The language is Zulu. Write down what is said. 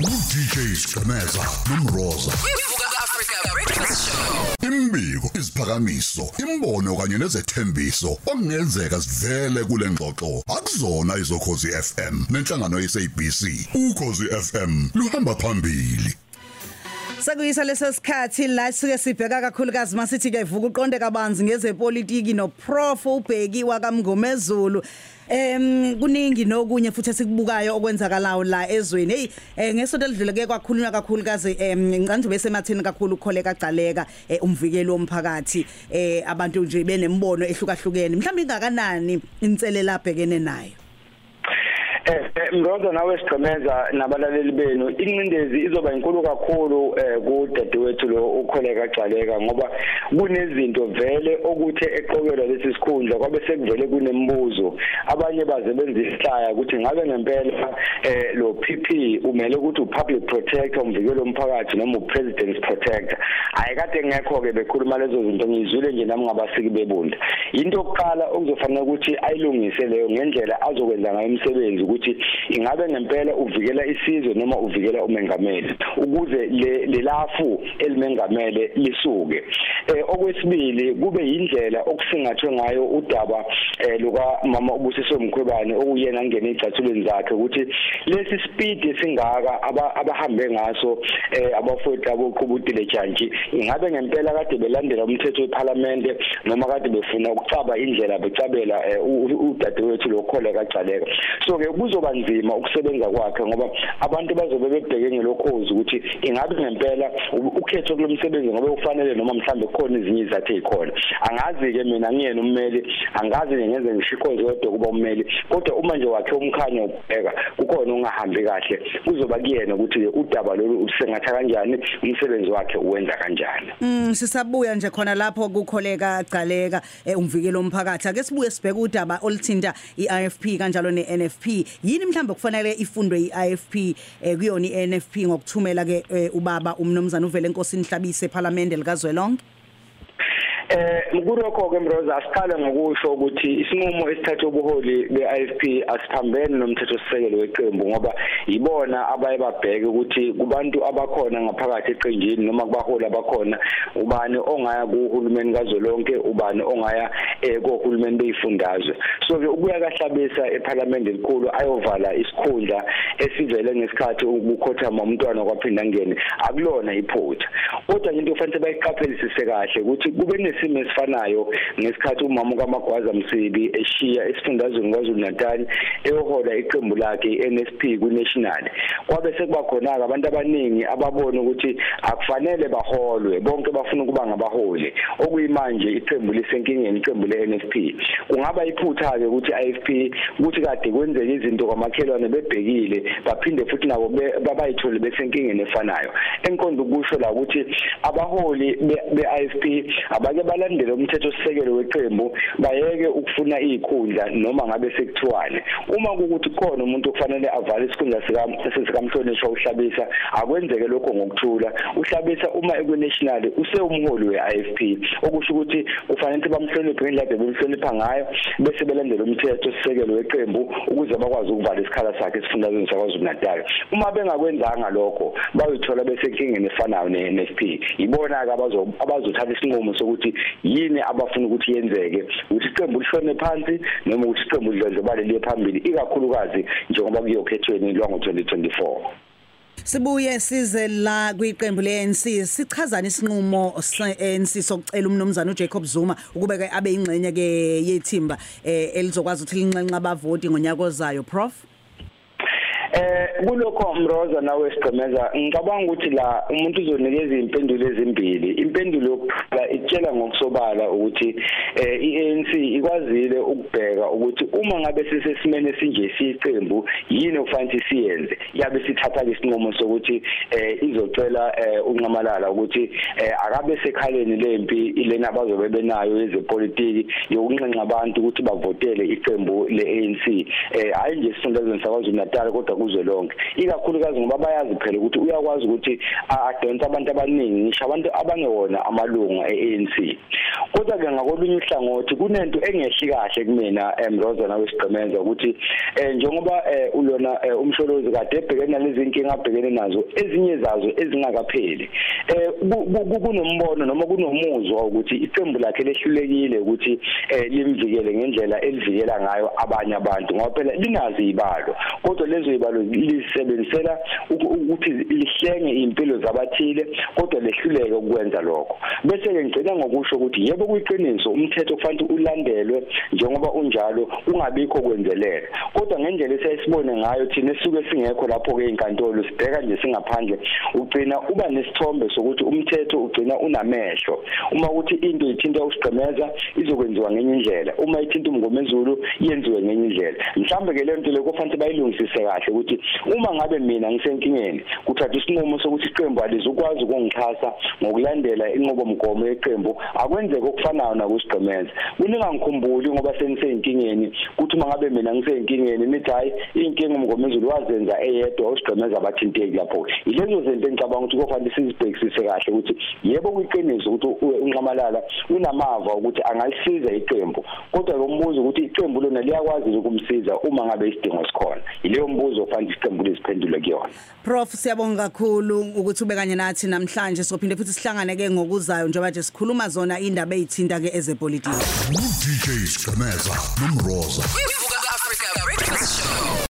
DJ Skameza nomroza imbiko isiphakamiso imbono kanye nezethembiso okungenzeka sivele kule ngxoxo. Akuzona izokhozi FM nenhlangano yesabc ukhozi FM luhamba phambili. Sekuyisa leso sikhathi la sike sibheka kakhulukazi masithi ke vuka uqonde kabanzi ngezepolitiki no prof ubheki wakamngomezulu Em kuningi nokunye futhi esikubukayo okwenzakalayo la ezweni. Hey eh, ngesonto elidluleke kwakhulunywa kakhulukazi em ngicanje bese mathini kakhulu ukholeka gcaleka eh, umvikeli womphakathi eh abantu nje benembono ehlukahlukene. Mhlawumbe ingakanani inselela abhekene nayo. Eh eh, Mroza nawe sigcemeza nabalaleli benu incindezi izoba inkulu kakhulu eh kudadewethu lo ukholeka gcaleka ngoba kunezinto vele okuthe eqokelwa lesi sikhundla kwabe sekuvele kunembuzo. Abanye bazebenzisa ukuthi ngabe ngempela eh lo PP umele ukuthi upublic protector umvikelo womphakathi noma upresident's protector. Ayikade ngekho ke bekhuluma lezo zinto ngizwile nje nami ngabasiki bebunda into yokuqala okuzofanele ukuthi ayilungise leyo ngendlela azokwenza ngayo umsebenzi ukuthi ingabe ngempela uvikela isizwe noma uvikela umengameli. Ukuze le lelafu elimengamele lisuke. Eh okwesibili kube yindlela okusingathwe ngayo udaba eh luka mama ubusiso mkhwebane okuyena angena ecathulweni zakhe ukuthi lesi speed esingaka abahambe ngaso eh abafowethu aboqhubutile jantshi ingabe ngempela kade belandela umthetho weParliament noma kade befuna ukucaba indlela becabela udadewethu lokhola kagcaleka. So ke kuzoba nzima ukusebenza kwakhe ngoba abantu bazobe bebheke ngelokhozi ukuthi ingabe ngempela ukhetho kulomsebenzi ngoba ufanele noma mhlambe khona izinye izathu ezikhona angazi ke mina ngiyena ummeli angazi ngenze ngishikho zodwa kuba ummeli kodwa uma nje wakhe umkhanya ubheka kukhona ungahambi kahle kuzoba kuyena ukuthi udaba lolu usengatha kanjani umsebenzi wakhe uwenza kanjani. Mm sisabuya nje khona lapho kukholeka gcaleka umvikelo omphakathi ake sibuye sibheke udaba olithinta iIFP kanjalo neNFP yini mhlawumbe kufanele ifundwe iIFP kuyona iNFP ngokuthumela ke ubaba umnomzana uvele enkosini Hlabise eParliament likazwelonke? Eh kulokho ke Mroza asiqale ngokusho ukuthi isinqumo esithathe ubuholi beIFP asiphambene nomthetho sisekelo weqembu ngoba yibona abaye babheke ukuthi kubantu abakhona ngaphakathi eqenjini noma kubaholi abakhona ubani ongaya kuhulumeni kazolonke ubani ongaya eh kohulumeni beyifundazwe. So ke ukuya kahlabisa eParliament elikhulu ayovala isikhundla esivele ngesikhathi ukukhothama umntwana kwaphinda ngene. Akulona iphutha. Kodwa into ofanele bayiqaphelisise kahle ukuthi kube nesimo esifanayo ngesikhathi umama kaMagwaza Msibi eshiya esifundazweni kwaZulu Natal eyohola iqembu lakhe iNSP kunational kwabe sekuba khona abantu abaningi ababona ukuthi akufanele baholwe bonke bafuna ukuba ngabaholi. Okuyimanje iqembu lisenkingeni iqembu leNSP kungaba iphutha ke ukuthi IFP ukuthi kade kwenzeke izinto kwamakhelwane bebhekile baphinde futhi nabo babayithole besenkingeni efanayo. Enkonzo kusho la ukuthi abaholi beIFP abake balandele umthetho sisekelo weqembu bayeke ukufuna izikhundla noma ngabe sekuthiwane uma kukuthi khona umuntu okufanele avale isikhundla sika sikamhlonishwa uhlabisa akwenzeke lokho ngokuthula. Uhlabisa uma ekunational usewumholi weIFP okusho ukuthi kufanele bamhloniphe ngendlela bemhlonipha ngayo bese belandela umthetho sisekelo weqembu ukuze bakwazi ukuvala isikhala sakhe esifundazweni sakwaZulu Natal uma bengakwenzanga lokho bayithola bese inkingeni efanayo neNFP ibona ke abazo abazothatha isinqumo sokuthi yini abafuna ukuthi yenzeke? Ukuthi iqembu lishone phansi noma ukuthi iqembu lidlondlobale liye phambili ikakhulukazi njengoba kuyokhethweni lwango 2024 Sibuye size la kwiqembu leNC sichazana isinqumo seNC sokucela umnomzana uJacob Zuma ukube ke abe ingxenye ke yethimba eh elizokwazi ukuthi linxenxa abavoti ngonyaka ozayo prof. Eh kulokho Mroza nawe sigcemeza ngicabanga ukuthi la umuntu uzonikeza impendulo ezimbili. Impendulo yokuqala itshela ngokusobala ukuthi eh iANC ikwazile ukubheka ukuthi uma ngabe sisesimene sinje siqembu yini okufanele siyenze? Yabe sithatha isinqumo sokuthi eh izocela eh unqamalala ukuthi eh akabe sekhaleni lempi ilena abazobe benayo yezepolitiki yokunxenxa abantu ukuthi bavotele iqembu leANC eh hayi nje isifundazweni sakwaZulu Natal kodwa kuzo lonke ikakhulukazi ngoba bayazi phela ukuthi uyakwazi ukuthi adonsa abantu abaningi ngisho abantu abangewona amalunga eANC kodwa ke ngakolunye uhlangothi kunento engehli kahle kumina emrozana wesigqemenza ukuthi eh njengoba eh, ulona eh, umsholozi kade ebhekene nalezi inkinga abhekene nazo ezinye zazo ezingakapheli eh ku- ku- ku- kunombono noma kunomuzwa ukuthi iqembu lakhe lehlulekile ukuthi eh, limvikele ngendlela elivikela ngayo abanye abantu ngoba phela linazi ibalo kodwa lezo ibalo lisebenzisela uku- ukuthi lihlenge impilo zabathile kodwa lehluleke ukwenza lokho. Bese ke ngicela ngokusho ukuthi yebo kuyiqiniso umthetho kufanele ulandelwe njengoba unjalo ungabikho kwenzelela kodwa ngendlela esiyisibone ngayo thina esuke singekho lapho ke inkantolo sibheka nje singaphandle ugcina uba nesithombe sokuthi umthetho ugcina unamehlo. Uma ukuthi into ithinta usigqemeza izokwenziwa ngenye indlela. Uma ithinta umngomezulu yenziwe ngenye indlela. Mhlambe ke lento le kufanele bayilungisise kahle ukuthi uma ngabe mina ngisenkingeni kuthatha isinqumo sokuthi iqembu alizukwazi ukungixhasa ngokulandela inqobomgomo yeqembu akwenzeke okufanayo nakusigqemeza kuningangikhumbuli ngoba seniseyinkingeni kuthi uma ngabe mina ngiseyinkingeni nithi hayi inkinga umngomezulu wazenza eyedwa usigqemeza abathinteki lapho. Ilezo zinto engicabanga ukuthi kufanele sizibhekisise kahle ukuthi yebo kuyiqiniso ukuthi u- unqamalala unamava ukuthi angalisiza iqembu kodwa lo mbuzo ukuthi iqembu lona liyakwazi ukumsiza uma ngabe isidingo sikhona. Ileyo mbuzo kufanele iqembu liziphendule kuyona. Prof siyabonga kakhulu ukuthi ube kanye nathi namhlanje sophinde futhi sihlangane ke ngokuzayo njengoba nje sikhuluma zona indaba ezithinta ke ezepolitiki. U DJ Skameza nomroza.